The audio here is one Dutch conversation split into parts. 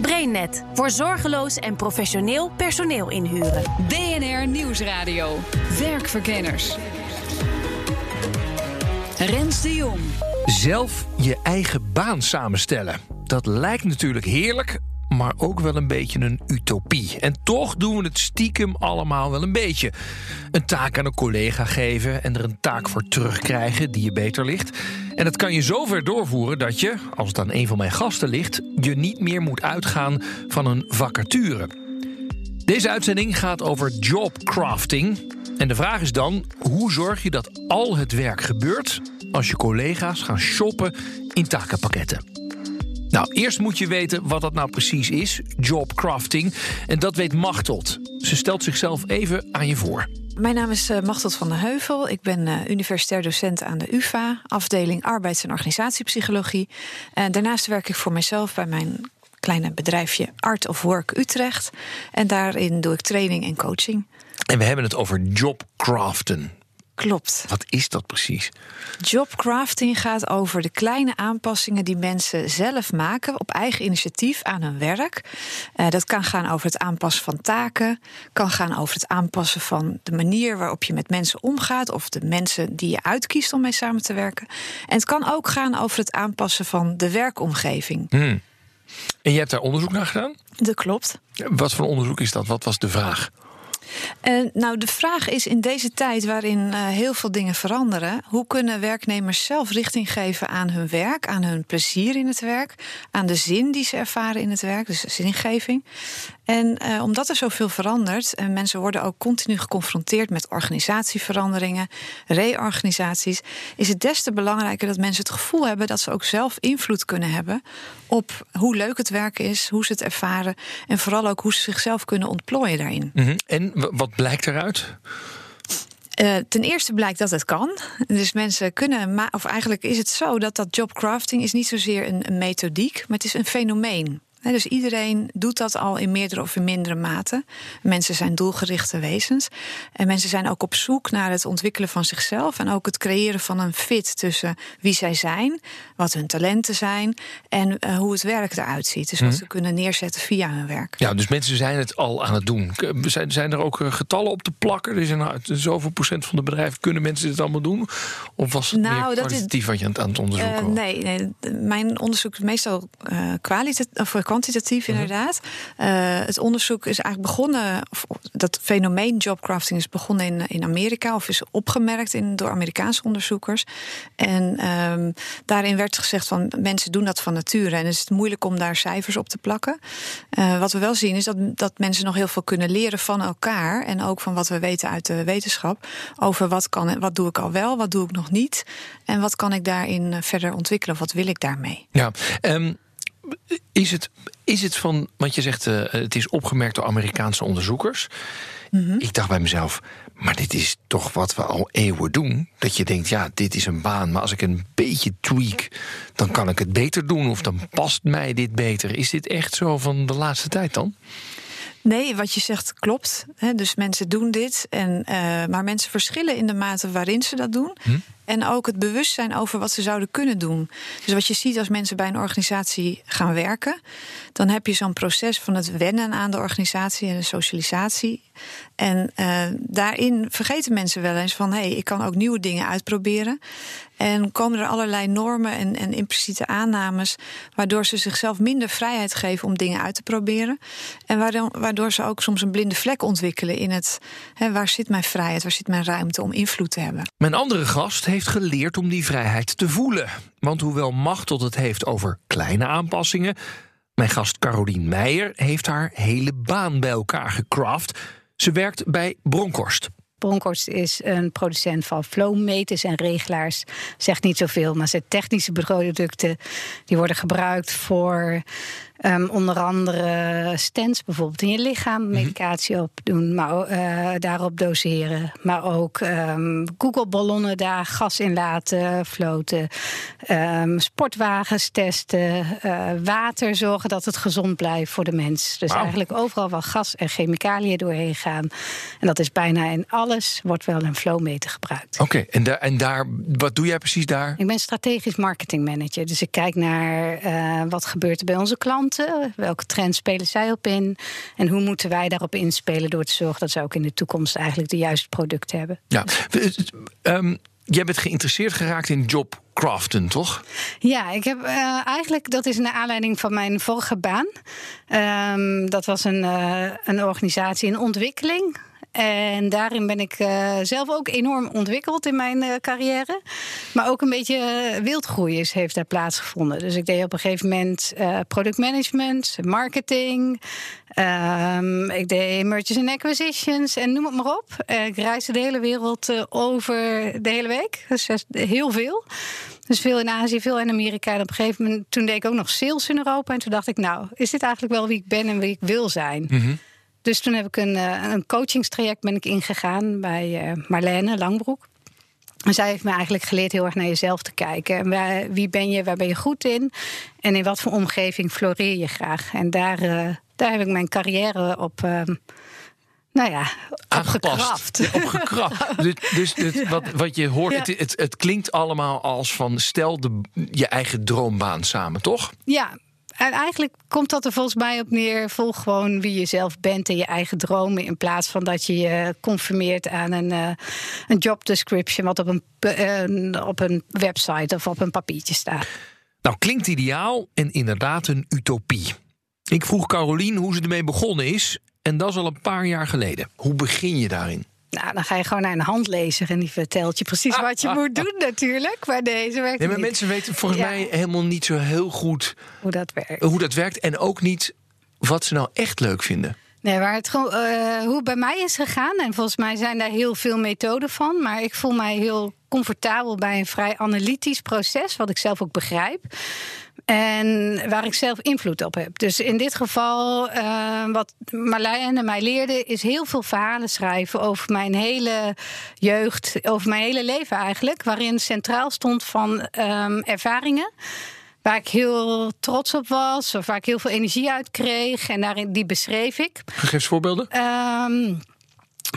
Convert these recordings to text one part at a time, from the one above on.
BrainNet voor zorgeloos en professioneel personeel inhuren. BNR Nieuwsradio. Werkverkenners. Rens de Jong. Zelf je eigen baan samenstellen. Dat lijkt natuurlijk heerlijk, maar ook wel een beetje een utopie. En toch doen we het stiekem allemaal wel een beetje. Een taak aan een collega geven en er een taak voor terugkrijgen die je beter ligt. En dat kan je zo ver doorvoeren dat je, als het aan een van mijn gasten ligt, je niet meer moet uitgaan van een vacature. Deze uitzending gaat over jobcrafting. En de vraag is dan: hoe zorg je dat al het werk gebeurt als je collega's gaan shoppen in takenpakketten? Nou, eerst moet je weten wat dat nou precies is, jobcrafting. En dat weet Machteld. Ze stelt zichzelf even aan je voor. Mijn naam is uh, Machteld van der Heuvel. Ik ben uh, universitair docent aan de UvA, afdeling arbeids- en organisatiepsychologie. En daarnaast werk ik voor mezelf bij mijn kleine bedrijfje Art of Work Utrecht. En daarin doe ik training en coaching. En we hebben het over jobcraften. Klopt. Wat is dat precies? Jobcrafting gaat over de kleine aanpassingen die mensen zelf maken op eigen initiatief aan hun werk. Uh, dat kan gaan over het aanpassen van taken, kan gaan over het aanpassen van de manier waarop je met mensen omgaat of de mensen die je uitkiest om mee samen te werken. En het kan ook gaan over het aanpassen van de werkomgeving. Hmm. En je hebt daar onderzoek naar gedaan? Dat klopt. Wat voor onderzoek is dat? Wat was de vraag? Nou, de vraag is in deze tijd waarin uh, heel veel dingen veranderen, hoe kunnen werknemers zelf richting geven aan hun werk, aan hun plezier in het werk, aan de zin die ze ervaren in het werk, dus zingeving. En uh, omdat er zoveel verandert, en mensen worden ook continu geconfronteerd met organisatieveranderingen, reorganisaties, is het des te belangrijker dat mensen het gevoel hebben dat ze ook zelf invloed kunnen hebben op hoe leuk het werk is, hoe ze het ervaren en vooral ook hoe ze zichzelf kunnen ontplooien daarin. Mm -hmm. En wat blijkt eruit? Uh, ten eerste blijkt dat het kan. Dus mensen kunnen, of eigenlijk is het zo dat dat jobcrafting is niet zozeer een, een methodiek, maar het is een fenomeen. Dus iedereen doet dat al in meerdere of in mindere mate. Mensen zijn doelgerichte wezens. En mensen zijn ook op zoek naar het ontwikkelen van zichzelf. En ook het creëren van een fit tussen wie zij zijn, wat hun talenten zijn. en uh, hoe het werk eruit ziet. Dus wat Mhm. ze kunnen neerzetten via hun werk. Ja, dus mensen zijn het al aan het doen. Zijn, zijn er ook eh, getallen op te plakken? Er zijn zoveel procent van de bedrijven kunnen mensen dit allemaal doen? Of was het Nou, meer dat is- kwalitatief wat je aan het, onderzoeken Eh, nee, nee, mijn onderzoek is meestal eh kwalitatief kwantitatief, Mhm. inderdaad. Eh, het onderzoek is eigenlijk begonnen, of dat fenomeen jobcrafting is begonnen in, in Amerika, of is opgemerkt in, door Amerikaanse onderzoekers. En ehm, daarin werd gezegd van mensen doen dat van nature. En het is moeilijk om daar cijfers op te plakken. Eh, wat we wel zien is dat, dat mensen nog heel veel kunnen leren van elkaar. En ook van wat we weten uit de wetenschap. Over wat, kan, en wat doe ik al wel, wat doe ik nog niet. En wat kan ik daarin eh, verder ontwikkelen, of wat wil ik daarmee. Ja, ehm, is, het, is het van, want je zegt eh, het is opgemerkt door Amerikaanse onderzoekers. Mhm. Ik dacht bij mezelf, maar dit is toch wat we al eeuwen doen. Dat je denkt, ja, dit is een baan, maar als ik een beetje tweak, dan kan ik het beter doen of dan past mij dit beter. Is dit echt zo van de laatste tijd dan? Nee, wat je zegt klopt. Dus mensen doen dit. En, eh, maar mensen verschillen in de mate waarin ze dat doen. Hm? En ook het bewustzijn over wat ze zouden kunnen doen. Dus wat je ziet als mensen bij een organisatie gaan werken, dan heb je zo'n proces van het wennen aan de organisatie en de socialisatie. En eh, daarin vergeten mensen wel eens van hé, hey, ik kan ook nieuwe dingen uitproberen. En komen er allerlei normen en, en impliciete aannames, waardoor ze zichzelf minder vrijheid geven om dingen uit te proberen. En waardoor, ze ook soms een blinde vlek ontwikkelen in het hè, waar zit mijn vrijheid, waar zit mijn ruimte om invloed te hebben. Mijn andere gast heeft geleerd om die vrijheid te voelen. Want hoewel Machteld het heeft over kleine aanpassingen, mijn gast Carolien Meijer heeft haar hele baan bij elkaar gecraft. Ze werkt bij Bronkhorst. Bronkhorst is een producent van flowmeters en regelaars. Zegt niet zoveel, maar zijn technische producten die worden gebruikt voor Ehm, onder andere stents bijvoorbeeld in je lichaam, medicatie op doen, maar eh, daarop doseren. Maar ook ehm Google-ballonnen daar gas in laten floten. Ehm, sportwagens testen. eh, water zorgen dat het gezond blijft voor de mens. Dus eigenlijk overal waar gas en chemicaliën doorheen gaan. En dat is bijna in alles wordt wel een flowmeter gebruikt. Oké, en, daar, en daar, wat doe jij precies daar? Ik ben strategisch marketingmanager. Dus ik kijk naar eh, wat gebeurt er bij onze klanten. Welke trends spelen zij op in? En hoe moeten wij daarop inspelen door te zorgen dat ze ook in de toekomst eigenlijk de juiste producten hebben. Ja, ehm, jij bent geïnteresseerd geraakt in jobcraften, toch? Ja, ik heb eh, eigenlijk, dat is naar aanleiding van mijn vorige baan. Ehm, dat was een, eh, een organisatie in ontwikkeling. En daarin ben ik eh, zelf ook enorm ontwikkeld in mijn eh, carrière. Maar ook een beetje eh, wildgroei is, heeft daar plaatsgevonden. Dus ik deed op een gegeven moment productmanagement, marketing. ehm, ik deed mergers and acquisitions en noem het maar op. Ik reisde de hele wereld over de hele week. Dus heel veel. Dus veel in Azië, veel in Amerika. En op een gegeven moment, toen deed ik ook nog sales in Europa. En toen dacht ik, nou, is dit eigenlijk wel wie ik ben en wie ik wil zijn? Dus toen heb ik een, eh, een coachingstraject ben ik ingegaan bij eh, Marlene Langbroek. En zij heeft me eigenlijk geleerd heel erg naar jezelf te kijken. En waar- wie ben je, waar ben je goed in? En in wat voor omgeving floreer je graag? En daar, eh, daar heb ik mijn carrière op, ehm, nou ja, opgekraft. Ja, opgekraft. dus dus het- wat, wat je hoort, Ja. het, het, het klinkt allemaal als van stel de, je eigen droombaan samen, toch? Ja, eigenlijk komt dat er volgens mij op neer. Volg gewoon wie je zelf bent en je eigen dromen. In plaats van dat je je conformeert aan een, eh, een job description. wat op een, eh, op een website of op een papiertje staat. Nou, klinkt ideaal en inderdaad een utopie. Ik vroeg Carolien hoe ze ermee begonnen is. En dat is al een paar jaar geleden. Hoe begin je daarin? Nou, dan ga je gewoon naar een handlezer en die vertelt je precies wat je moet doen, natuurlijk. Maar deze werkt Nee, maar niet. mensen weten volgens Ja. mij helemaal niet zo heel goed hoe dat werkt. hoe dat werkt. En ook niet wat ze nou echt leuk vinden. Nee, waar het gewoon, eh, hoe het bij mij is gegaan, en volgens mij zijn daar heel veel methoden van, maar ik voel mij heel comfortabel bij een vrij analytisch proces, wat ik zelf ook begrijp. En waar ik zelf invloed op heb. Dus in dit geval, eh, wat Marlijne mij leerde, is heel veel verhalen schrijven over mijn hele jeugd, over mijn hele leven eigenlijk. Waarin centraal stond van ehm, ervaringen waar ik heel trots op was, of waar ik heel veel energie uit kreeg. En daarin, die beschreef ik. Geef eens voorbeelden. Ehm,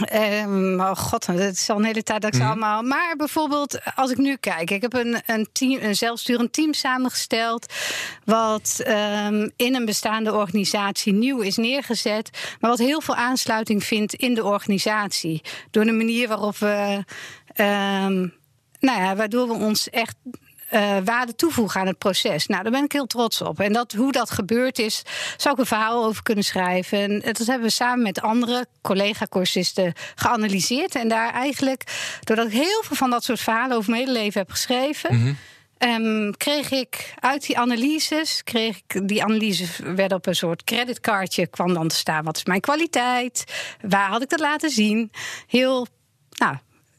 ehm, oh god, het is al een hele tijd dat ik ze allemaal. Maar bijvoorbeeld, als ik nu kijk, ik heb een, een, team, een zelfsturend team samengesteld. wat ehm, in een bestaande organisatie nieuw is neergezet. maar wat heel veel aansluiting vindt in de organisatie. Door de manier waarop we. ehm, nou ja, waardoor we ons echt eh, waarde toevoegen aan het proces. Nou, daar ben ik heel trots op. En dat, hoe dat gebeurd is, zou ik een verhaal over kunnen schrijven. En dat hebben we samen met andere collega-cursisten geanalyseerd. En daar eigenlijk, doordat ik heel veel van dat soort verhalen over mijn hele leven heb geschreven. ehm, kreeg ik uit die analyses, kreeg ik, die analyses werden op een soort creditcardje, kwam dan te staan. Wat is mijn kwaliteit? Waar had ik dat laten zien? Heel, nou,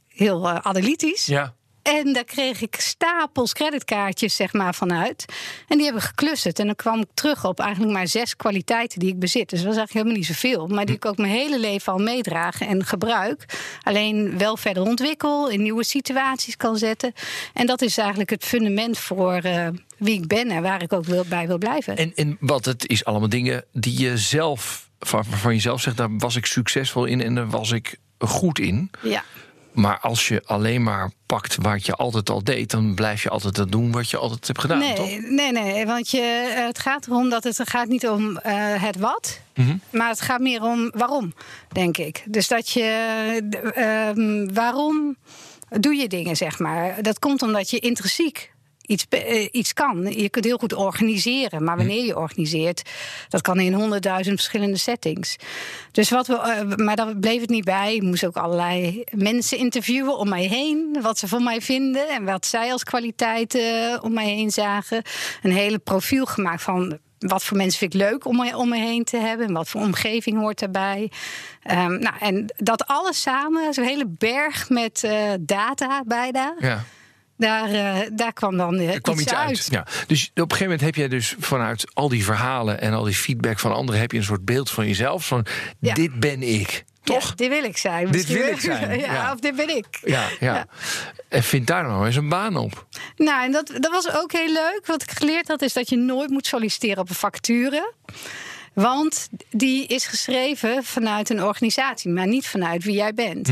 heel eh, analytisch. Ja. En daar kreeg ik stapels creditkaartjes zeg maar, vanuit. En die hebben geclusterd. En dan kwam ik terug op eigenlijk maar zes kwaliteiten die ik bezit. Dus dat was eigenlijk helemaal niet zoveel. Maar die ik ook mijn hele leven al meedraag en gebruik. Alleen wel verder ontwikkel, in nieuwe situaties kan zetten. En dat is eigenlijk het fundament voor eh, wie ik ben en waar ik ook wil, bij wil blijven. En, en wat het is allemaal dingen die je zelf, van, waarvan je zelf zegt, daar was ik succesvol in en daar was ik goed in. ja. Maar als je alleen maar pakt wat je altijd al deed, dan blijf je altijd dat doen wat je altijd hebt gedaan, nee, toch? nee, nee, want je, eh, het gaat erom dat het, het gaat niet om eh, het wat, Mhm. maar het gaat meer om waarom, denk ik. Dus dat je, eh, ehm, waarom doe je dingen, zeg maar? Dat komt omdat je intrinsiek iets, eh, iets kan. Je kunt heel goed organiseren, maar wanneer je organiseert, dat kan in honderdduizend verschillende settings. Dus wat we, eh, maar daar bleef het niet bij. Ik moest ook allerlei mensen interviewen om mij heen, wat ze van mij vinden en wat zij als kwaliteiten om mij heen zagen. Een hele profiel gemaakt van wat voor mensen vind ik leuk om me, om me heen te hebben en wat voor omgeving hoort daarbij. Ehm, nou, en dat alles samen, zo'n hele berg met eh, data bijna. Ja. Daar, uh, daar kwam dan uh, kwam iets, uit. Ja. Dus op een gegeven moment heb jij dus vanuit al die verhalen en al die feedback van anderen, heb je een soort beeld van jezelf van Ja. dit ben ik. Toch? Ja, dit wil ik zijn. Dit misschien wil wel. ik zijn, ja, ja. of dit ben ik. Ja, ja. En vind daar nou eens een baan op. Nou, en dat, dat was ook heel leuk. Wat ik geleerd had, is dat je nooit moet solliciteren op een vacature. Want die is geschreven vanuit een organisatie, maar niet vanuit wie jij bent.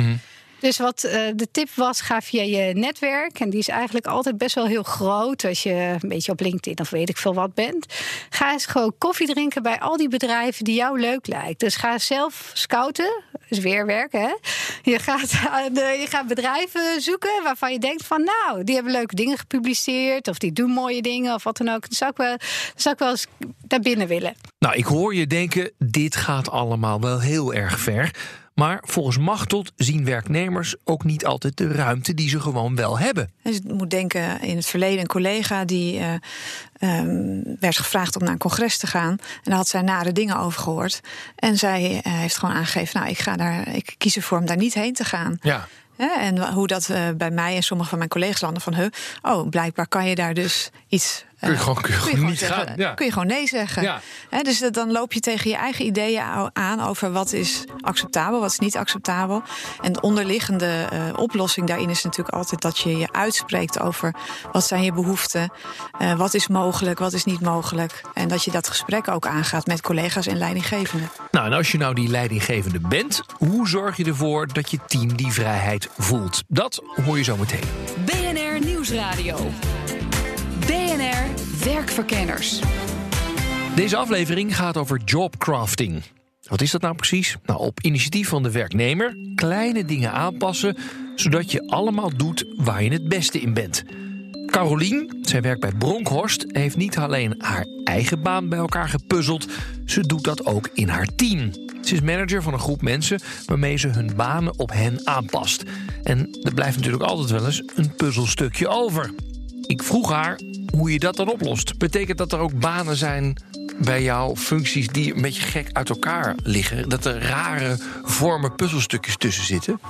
Dus wat eh, de tip was, ga via je netwerk. En die is eigenlijk altijd best wel heel groot. Als je een beetje op LinkedIn of weet ik veel wat bent. Ga eens gewoon koffie drinken bij al die bedrijven die jou leuk lijkt. Dus ga zelf scouten. is weer werken, hè? Je gaat, de- je gaat bedrijven zoeken waarvan je denkt van... nou, die hebben leuke dingen gepubliceerd... of die doen mooie dingen of wat dan ook. Dan zou ik wel, zou ik wel eens daar binnen willen. Nou, ik hoor je denken, dit gaat allemaal wel heel erg ver. Maar volgens Machteld zien werknemers ook niet altijd de ruimte die ze gewoon wel hebben. Dus je moet denken, in het verleden een collega die eh, ehm, werd gevraagd om naar een congres te gaan. En daar had zij nare dingen over gehoord. En zij eh, heeft gewoon aangegeven, nou, ik, ga daar, ik kies ervoor om daar niet heen te gaan. Ja. En hoe dat eh, bij mij en sommige van mijn collega's landen van... Huh, oh, blijkbaar kan je daar dus iets... Kun je gewoon- kun je gewoon niet zeggen, gaan, ja. Kun je gewoon nee zeggen. Ja. Dus dat- dan loop je tegen je eigen ideeën aan... over wat is acceptabel, wat is niet acceptabel. En de onderliggende eh, oplossing daarin is natuurlijk altijd... dat je je uitspreekt over wat zijn je behoeften... eh, wat is mogelijk, wat is niet mogelijk. En dat je dat gesprek ook aangaat met collega's en leidinggevenden. Nou, en als je nou die leidinggevende bent, hoe zorg je ervoor dat je team die vrijheid voelt? Dat hoor je zo meteen. BNR Nieuwsradio. Werkverkenners. Deze aflevering gaat over jobcrafting. Wat is dat nou precies? Nou, op initiatief van de werknemer kleine dingen aanpassen, zodat je allemaal doet waar je het beste in bent. Carolien, zij werkt bij Bronkhorst, heeft niet alleen haar eigen baan bij elkaar gepuzzeld, ze doet dat ook in haar team. Ze is manager van een groep mensen waarmee ze hun banen op hen aanpast. En er blijft natuurlijk altijd wel eens een puzzelstukje over. Ik vroeg haar hoe je dat dan oplost. Betekent dat er ook banen zijn bij jou, functies die een beetje gek uit elkaar liggen? Dat er rare vormen puzzelstukjes tussen zitten?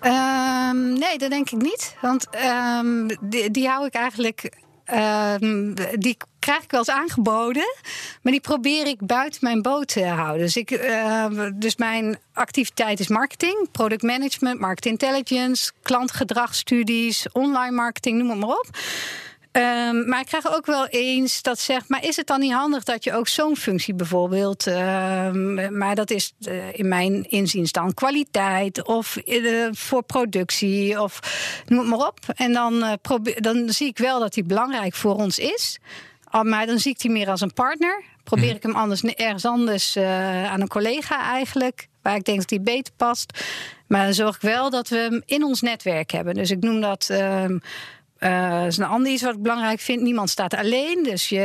Ehm, nee, dat denk ik niet. Want ehm, die, hou ik eigenlijk. ehm, die krijg ik wel eens aangeboden. Maar die probeer ik buiten mijn boot te houden. Dus, ik, ehm, dus mijn activiteit is marketing, product management, market intelligence, klantgedragsstudies, online marketing, noem het maar op. Ehm, maar ik krijg ook wel eens dat zegt, maar is het dan niet handig dat je ook zo'n functie bijvoorbeeld, ehm, maar dat is eh, in mijn inziens dan kwaliteit of eh, voor productie of noem maar op. En dan, eh, probeer, dan zie ik wel dat die belangrijk voor ons is, maar dan zie ik die meer als een partner. Probeer ik hem anders ergens anders eh, aan een collega eigenlijk, waar ik denk dat die beter past. Maar dan zorg ik wel dat we hem in ons netwerk hebben. Dus ik noem dat. ehm, eh, is een ander iets wat ik belangrijk vind. Niemand staat alleen. Dus je,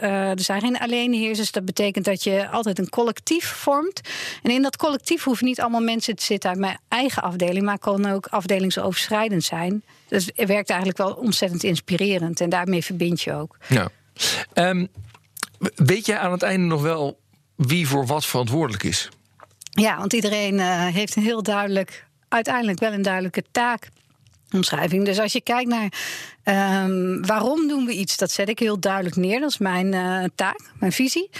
eh, er zijn geen alleenheersers. Dat betekent dat je altijd een collectief vormt. En in dat collectief hoeven niet allemaal mensen te zitten uit mijn eigen afdeling. Maar kan ook afdelingsoverschrijdend zijn. Dus het werkt eigenlijk wel ontzettend inspirerend. En daarmee verbind je ook. Ja. Ehm, weet jij aan het einde nog wel wie voor wat verantwoordelijk is? Ja, want iedereen eh, heeft een heel duidelijk, uiteindelijk wel een duidelijke taakomschrijving. Dus als je kijkt naar ehm, waarom doen we iets, dat zet ik heel duidelijk neer. Dat is mijn eh, taak, mijn visie.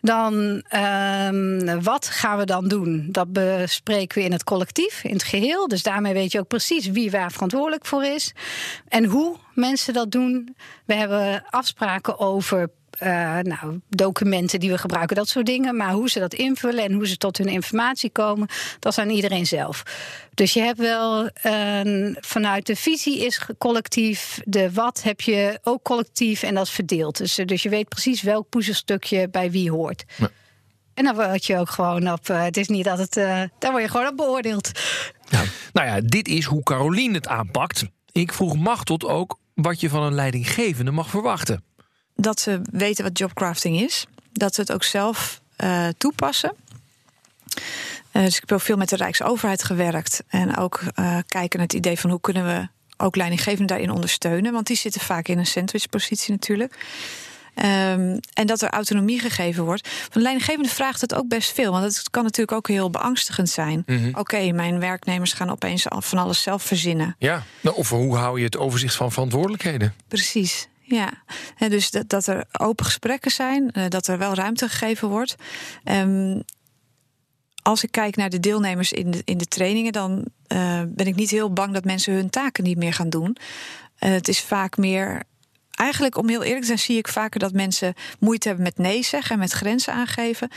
Dan ehm, wat gaan we dan doen? Dat bespreken we in het collectief, in het geheel. Dus daarmee weet je ook precies wie waar verantwoordelijk voor is. En hoe mensen dat doen. We hebben afspraken over eh, nou, documenten die we gebruiken, dat soort dingen. Maar hoe ze dat invullen en hoe ze tot hun informatie komen, dat is aan iedereen zelf. Dus je hebt wel een- vanuit de visie is collectief, de wat heb je ook collectief en dat is verdeeld. Dus, eh, dus je weet precies welk puzzelstukje bij wie hoort. Ja. En dan word je ook gewoon op. eh, het is niet dat het. eh, daar word je gewoon op beoordeeld. Nou ja, dit is hoe Carolien het aanpakt. Ik vroeg Machtot ook wat je van een leidinggevende mag verwachten. Dat ze weten wat jobcrafting is. Dat ze het ook zelf eh, toepassen. Eh, dus ik heb heel veel met de Rijksoverheid gewerkt. En ook eh, kijken naar het idee van hoe kunnen we ook leidinggevenden daarin ondersteunen. Want die zitten vaak in een sandwichpositie natuurlijk. Ehm, en dat er autonomie gegeven wordt. Van de leidinggevende vraagt het ook best veel. Want het kan natuurlijk ook heel beangstigend zijn. Mhm. Oké, mijn werknemers gaan opeens van alles zelf verzinnen. Ja, nou, of hoe hou je het overzicht van verantwoordelijkheden? Precies. Ja, dus dat, dat er open gesprekken zijn, eh, dat er wel ruimte gegeven wordt. Ehm, als ik kijk naar de deelnemers in de, in de trainingen, dan eh, ben ik niet heel bang dat mensen hun taken niet meer gaan doen. Eh, het is vaak meer. Eigenlijk, om heel eerlijk te zijn, zie ik vaker dat mensen moeite hebben met nee zeggen en met grenzen aangeven,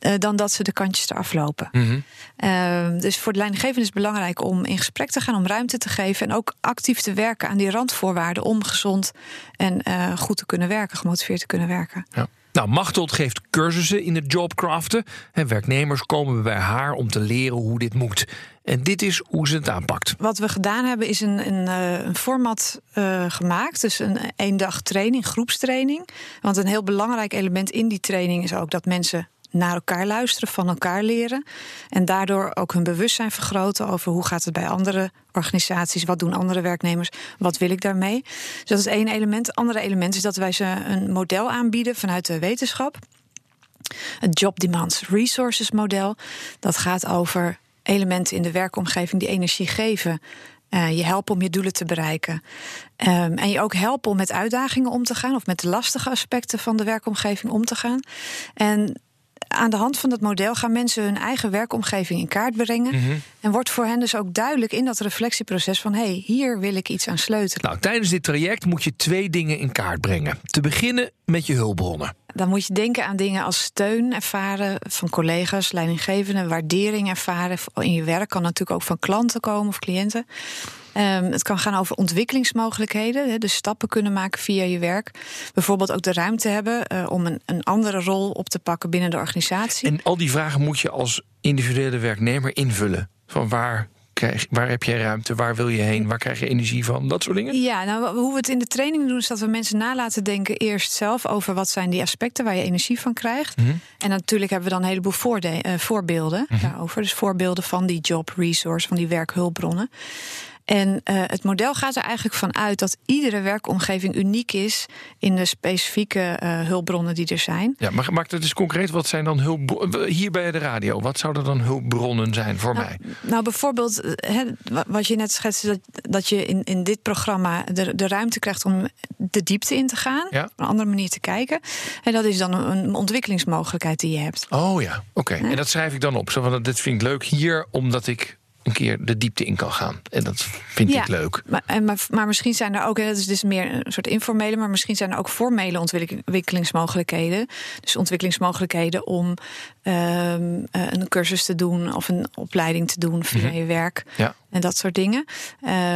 eh, dan dat ze de kantjes eraf lopen. Mhm. Ehm, dus voor de leidinggevende is het belangrijk om in gesprek te gaan, om ruimte te geven en ook actief te werken aan die randvoorwaarden om gezond en eh, goed te kunnen werken, gemotiveerd te kunnen werken. Ja. Nou, Machteld geeft cursussen in het jobcraften. En werknemers komen bij haar om te leren hoe dit moet. En dit is hoe ze het aanpakt. Wat we gedaan hebben is een, een, eh, een format eh, gemaakt. Dus een één dag training, groepstraining. Want een heel belangrijk element in die training is ook dat mensen naar elkaar luisteren, van elkaar leren. En daardoor ook hun bewustzijn vergroten over hoe gaat het bij andere organisaties, wat doen andere werknemers, wat wil ik daarmee. Dus dat is één element. Het andere element is dat wij ze een model aanbieden vanuit de wetenschap. Het Job Demands Resources model. Dat gaat over elementen in de werkomgeving die energie geven. Uh, je helpen om je doelen te bereiken. Um, en je ook helpen om met uitdagingen om te gaan, of met de lastige aspecten van de werkomgeving om te gaan. En aan de hand van dat model gaan mensen hun eigen werkomgeving in kaart brengen. Mhm. En wordt voor hen dus ook duidelijk in dat reflectieproces van hé, hey, hier wil ik iets aan sleutelen. Nou, tijdens dit traject moet je twee dingen in kaart brengen. Te beginnen met je hulpbronnen. Dan moet je denken aan dingen als steun ervaren van collega's, leidinggevenden, waardering ervaren. In je werk kan natuurlijk ook van klanten komen of cliënten. Um, het kan gaan over ontwikkelingsmogelijkheden, dus stappen kunnen maken via je werk. Bijvoorbeeld ook de ruimte hebben uh, om een, een, andere rol op te pakken binnen de organisatie. En al die vragen moet je als individuele werknemer invullen. Van waar Krijg, waar heb jij ruimte? Waar wil je heen? Waar krijg je energie van? Dat soort dingen? Ja, nou, hoe we het in de training doen, is dat we mensen na laten denken eerst zelf over wat zijn die aspecten waar je energie van krijgt. Mm -hmm. En natuurlijk hebben we dan een heleboel voorde- uh, voorbeelden Mhm. mm -hmm. daarover. Dus voorbeelden van die job resource, van die werkhulpbronnen. En uh, het model gaat er eigenlijk van uit dat iedere werkomgeving uniek is in de specifieke uh, hulpbronnen die er zijn. Ja, maar maak het eens concreet. Wat zijn dan hulpbronnen? Hier bij de radio, wat zouden dan hulpbronnen zijn voor nou, mij? Nou, bijvoorbeeld, he, wat je net schetste, dat, dat je in, in dit programma de, de ruimte krijgt om de diepte in te gaan, ja. op een andere manier te kijken. En dat is dan een ontwikkelingsmogelijkheid die je hebt. Oh ja, oké. Okay. Ja. En dat schrijf ik dan op. Zo van, dit vind ik leuk hier, omdat ik een keer de diepte in kan gaan. En dat vind ja, ik leuk. Maar, en, maar, maar misschien zijn er ook, dat is dus meer een soort informele, maar misschien zijn er ook formele ontwikkelingsmogelijkheden. Dus ontwikkelingsmogelijkheden om um, een cursus te doen of een opleiding te doen via mm -hmm. je werk. Ja. En dat soort dingen.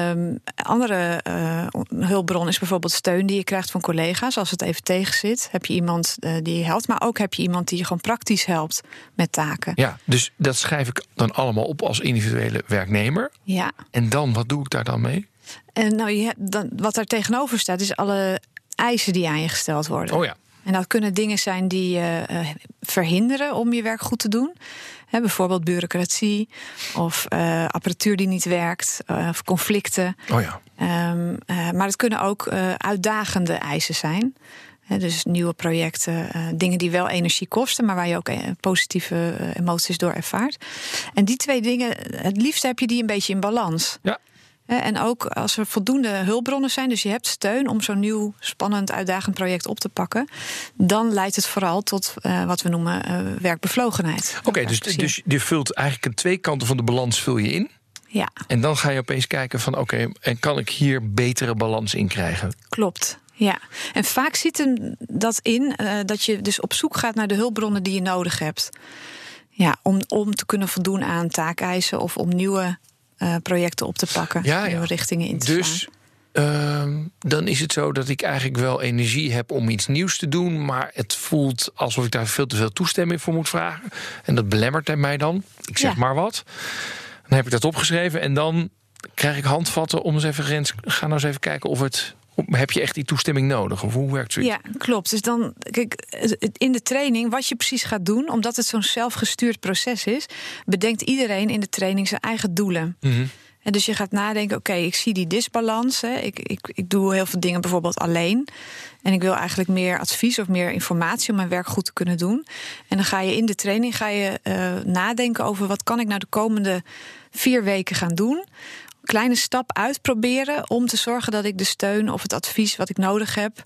Um, andere uh, hulpbron is bijvoorbeeld steun die je krijgt van collega's. Als het even tegen zit, heb je iemand uh, die je helpt. Maar ook heb je iemand die je gewoon praktisch helpt met taken. Ja, dus dat schrijf ik dan allemaal op als individuele werknemer. Ja. En dan, wat doe ik daar dan mee? En nou, je hebt dan, wat daar tegenover staat, is alle eisen die aan je gesteld worden. Oh ja. En dat kunnen dingen zijn die je uh, verhinderen om je werk goed te doen. He, bijvoorbeeld bureaucratie of uh, apparatuur die niet werkt uh, of conflicten. Oh ja. Um, maar het kunnen ook uitdagende eisen zijn. He, dus nieuwe projecten, dingen die wel energie kosten, maar waar je ook positieve emoties door ervaart. En die twee dingen, het liefst heb je die een beetje in balans. Ja. En ook als er voldoende hulpbronnen zijn, dus je hebt steun om zo'n nieuw, spannend, uitdagend project op te pakken, dan leidt het vooral tot uh, wat we noemen uh, werkbevlogenheid. Oké, okay, dus, dus je vult eigenlijk een twee kanten van de balans vul je in. Ja. En dan ga je opeens kijken van oké, okay, en kan ik hier betere balans in krijgen? Klopt. Ja, en vaak zit hem dat in uh, dat je dus op zoek gaat naar de hulpbronnen die je nodig hebt. Ja, om, om te kunnen voldoen aan taakeisen of om nieuwe uh, projecten op te pakken, ja, ja. nieuwe richtingen in te dus, slaan. Uh, dan is het zo dat ik eigenlijk wel energie heb om iets nieuws te doen, maar het voelt alsof ik daar veel te veel toestemming voor moet vragen. En dat belemmert mij dan. Ik zeg Ja. maar wat. Dan heb ik dat opgeschreven en dan krijg ik handvatten om eens even ga nou eens even kijken of het. Heb je echt die toestemming nodig? Of hoe werkt zoiets? Ja, klopt. Dus dan, kijk, in de training, wat je precies gaat doen, omdat het zo'n zelfgestuurd proces is, bedenkt iedereen in de training zijn eigen doelen. Mhm. En dus je gaat nadenken, oké, ik zie die disbalans. Hè. Ik, ik, ik doe heel veel dingen bijvoorbeeld alleen. En ik wil eigenlijk meer advies of meer informatie om mijn werk goed te kunnen doen. En dan ga je in de training ga je, uh, nadenken over wat kan ik nou de komende vier weken gaan doen. Kleine stap uitproberen om te zorgen dat ik de steun of het advies wat ik nodig heb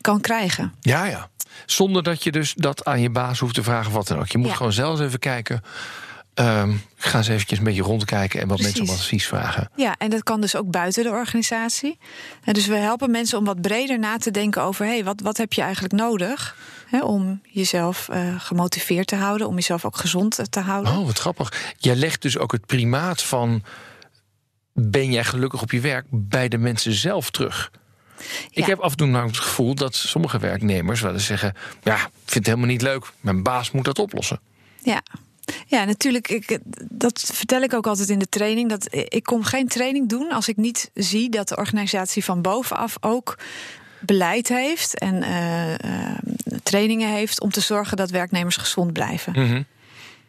kan krijgen. Ja, ja. Zonder dat je dus dat aan je baas hoeft te vragen wat dan ook. Je moet gewoon zelf even kijken. Um, ga eens eventjes een beetje rondkijken en wat Precies. mensen om advies vragen. Ja, en dat kan dus ook buiten de organisatie. En dus we helpen mensen om wat breder na te denken over: hé, hey, wat, wat heb je eigenlijk nodig hè, om jezelf uh, gemotiveerd te houden, om jezelf ook gezond te houden. Oh, wat grappig. Jij legt dus ook het primaat van ben jij gelukkig op je werk bij de mensen zelf terug. Ik heb af en toe nou het gevoel dat sommige werknemers wel eens zeggen: Ja, ik vind het helemaal niet leuk. Mijn baas moet dat oplossen. Ja, ja, natuurlijk. Ik, dat vertel ik ook altijd in de training. Dat ik kom geen training doen als ik niet zie dat de organisatie van bovenaf ook beleid heeft en uh, uh, trainingen heeft om te zorgen dat werknemers gezond blijven. Mm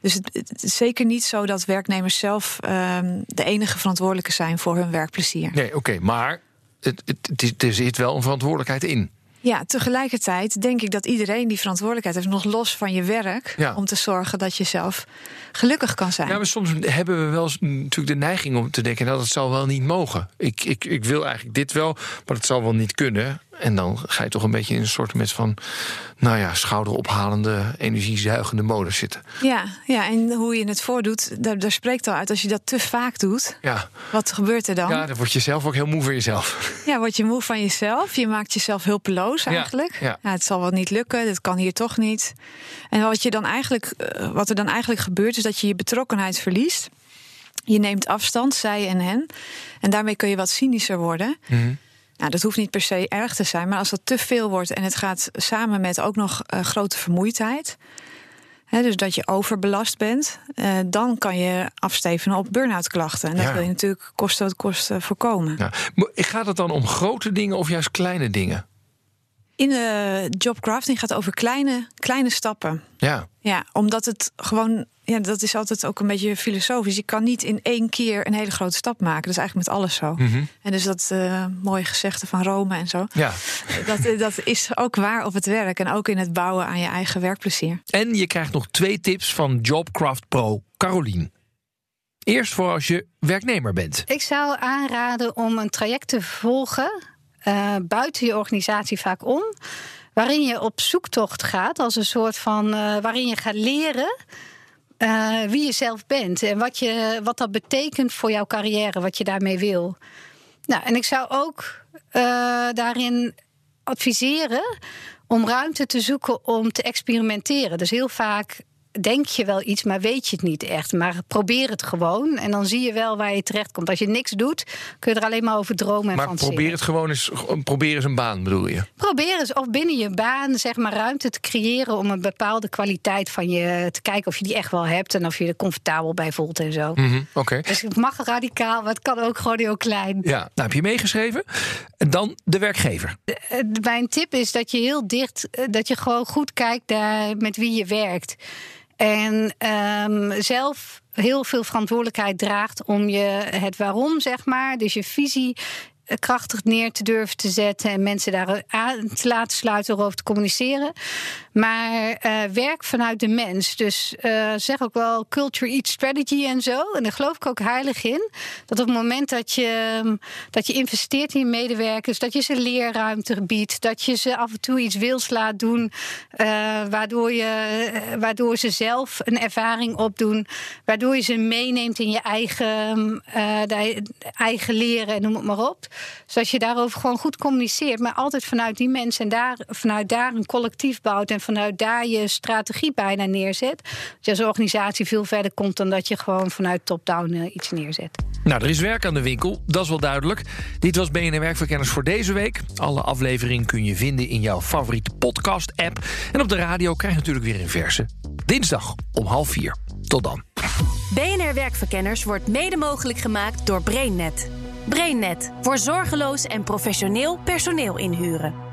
Dus het, het, is zeker niet zo dat werknemers zelf uh, de enige verantwoordelijke zijn voor hun werkplezier. Nee, oké, maar het, het, er zit wel een verantwoordelijkheid in. Ja, tegelijkertijd denk ik dat iedereen die verantwoordelijkheid heeft, nog los van je werk, om te zorgen dat je zelf gelukkig kan zijn. Ja, maar soms hebben we wel natuurlijk de neiging om te denken: nou, dat zal wel niet mogen. Ik, ik, ik wil eigenlijk dit wel, maar dat zal wel niet kunnen. En dan ga je toch een beetje in een soort met van, nou ja, schouderophalende, energiezuigende modus zitten. Ja, ja, en hoe je het voordoet, daar, daar spreekt al uit. Als je dat te vaak doet, ja. wat gebeurt er dan? Ja, dan word je zelf ook heel moe van jezelf. Ja, word je moe van jezelf. Je maakt jezelf hulpeloos eigenlijk. Ja, ja. het zal wel niet lukken, dit kan hier toch niet. En wat, je dan eigenlijk, eh, wat er dan eigenlijk gebeurt, is dat je je betrokkenheid verliest. Je neemt afstand, zij en hen. En daarmee kun je wat cynischer worden. Mm nou, dat hoeft niet per se erg te zijn, maar als dat te veel wordt en het gaat samen met ook nog uh, grote vermoeidheid, hè, dus dat je overbelast bent, uh, dan kan je afstevenen op burn-out klachten. En dat wil je natuurlijk kosten wat kosten voorkomen. Ja. Gaat het dan om grote dingen of juist kleine dingen? In de jobcrafting gaat het over kleine, kleine stappen. Ja. Ja, omdat het gewoon ja, dat is altijd ook een beetje filosofisch. Je kan niet in één keer een hele grote stap maken. Dat is eigenlijk met alles zo. Mhm. En dus dat uh, mooie gezegde van Rome en zo. Ja. Dat, dat is ook waar op het werk. En ook in het bouwen aan je eigen werkplezier. En je krijgt nog twee tips van Jobcraft Pro Carolien. Eerst voor als je werknemer bent. Ik zou aanraden om een traject te volgen. Uh, buiten je organisatie vaak om. Waarin je op zoektocht gaat. Als een soort van. Uh, waarin je gaat leren uh, wie je zelf bent en wat, je, wat dat betekent voor jouw carrière, wat je daarmee wil. Nou, en ik zou ook daarin adviseren om ruimte te zoeken om te experimenteren. Dus heel vaak denk je wel iets, maar weet je het niet echt. Maar probeer het gewoon en dan zie je wel waar je terecht komt. Als je niks doet, kun je er alleen maar over dromen en Maar probeer het gewoon eens, probeer eens een baan, bedoel je? Probeer eens, of binnen je baan, zeg maar, ruimte te creëren... om een bepaalde kwaliteit van je te kijken of je die echt wel hebt... en of je er comfortabel bij voelt en zo. Mm Oké. Dus het mag radicaal, maar het kan ook gewoon heel klein. Ja, nou heb je meegeschreven. En dan de werkgever. Mijn tip is dat je heel dicht, eh, dat je gewoon goed kijkt naar met wie je werkt. En um, zelf heel veel verantwoordelijkheid draagt om je het waarom, zeg maar, dus je visie krachtig neer te durven te zetten en mensen daar aan te laten sluiten over te communiceren. Maar uh, werk vanuit de mens. Dus uh, zeg ook wel culture eat strategy en zo. En daar geloof ik ook heilig in. Dat op het moment dat je, dat je investeert in je medewerkers, dat je ze leerruimte biedt, dat je ze af en toe iets wils laat doen, uh, waardoor, je, waardoor ze zelf een ervaring opdoen, waardoor je ze meeneemt in je eigen, eigen leren en noem het maar op. Dus je daarover gewoon goed communiceert, maar altijd vanuit die mensen en daar, vanuit daar een collectief bouwt en vanuit daar je strategie bijna neerzet, dat je als organisatie veel verder komt dan dat je gewoon vanuit top-down uh, iets neerzet. Nou, er is werk aan de winkel, dat is wel duidelijk. Dit was BNR Werkverkenners voor deze week. Alle afleveringen kun je vinden in jouw favoriete podcast-app. En op de radio krijg je natuurlijk weer een verse. Dinsdag om half vier. Tot dan. BNR Werkverkenners wordt mede mogelijk gemaakt door BrainNet. BrainNet voor zorgeloos en professioneel personeel inhuren.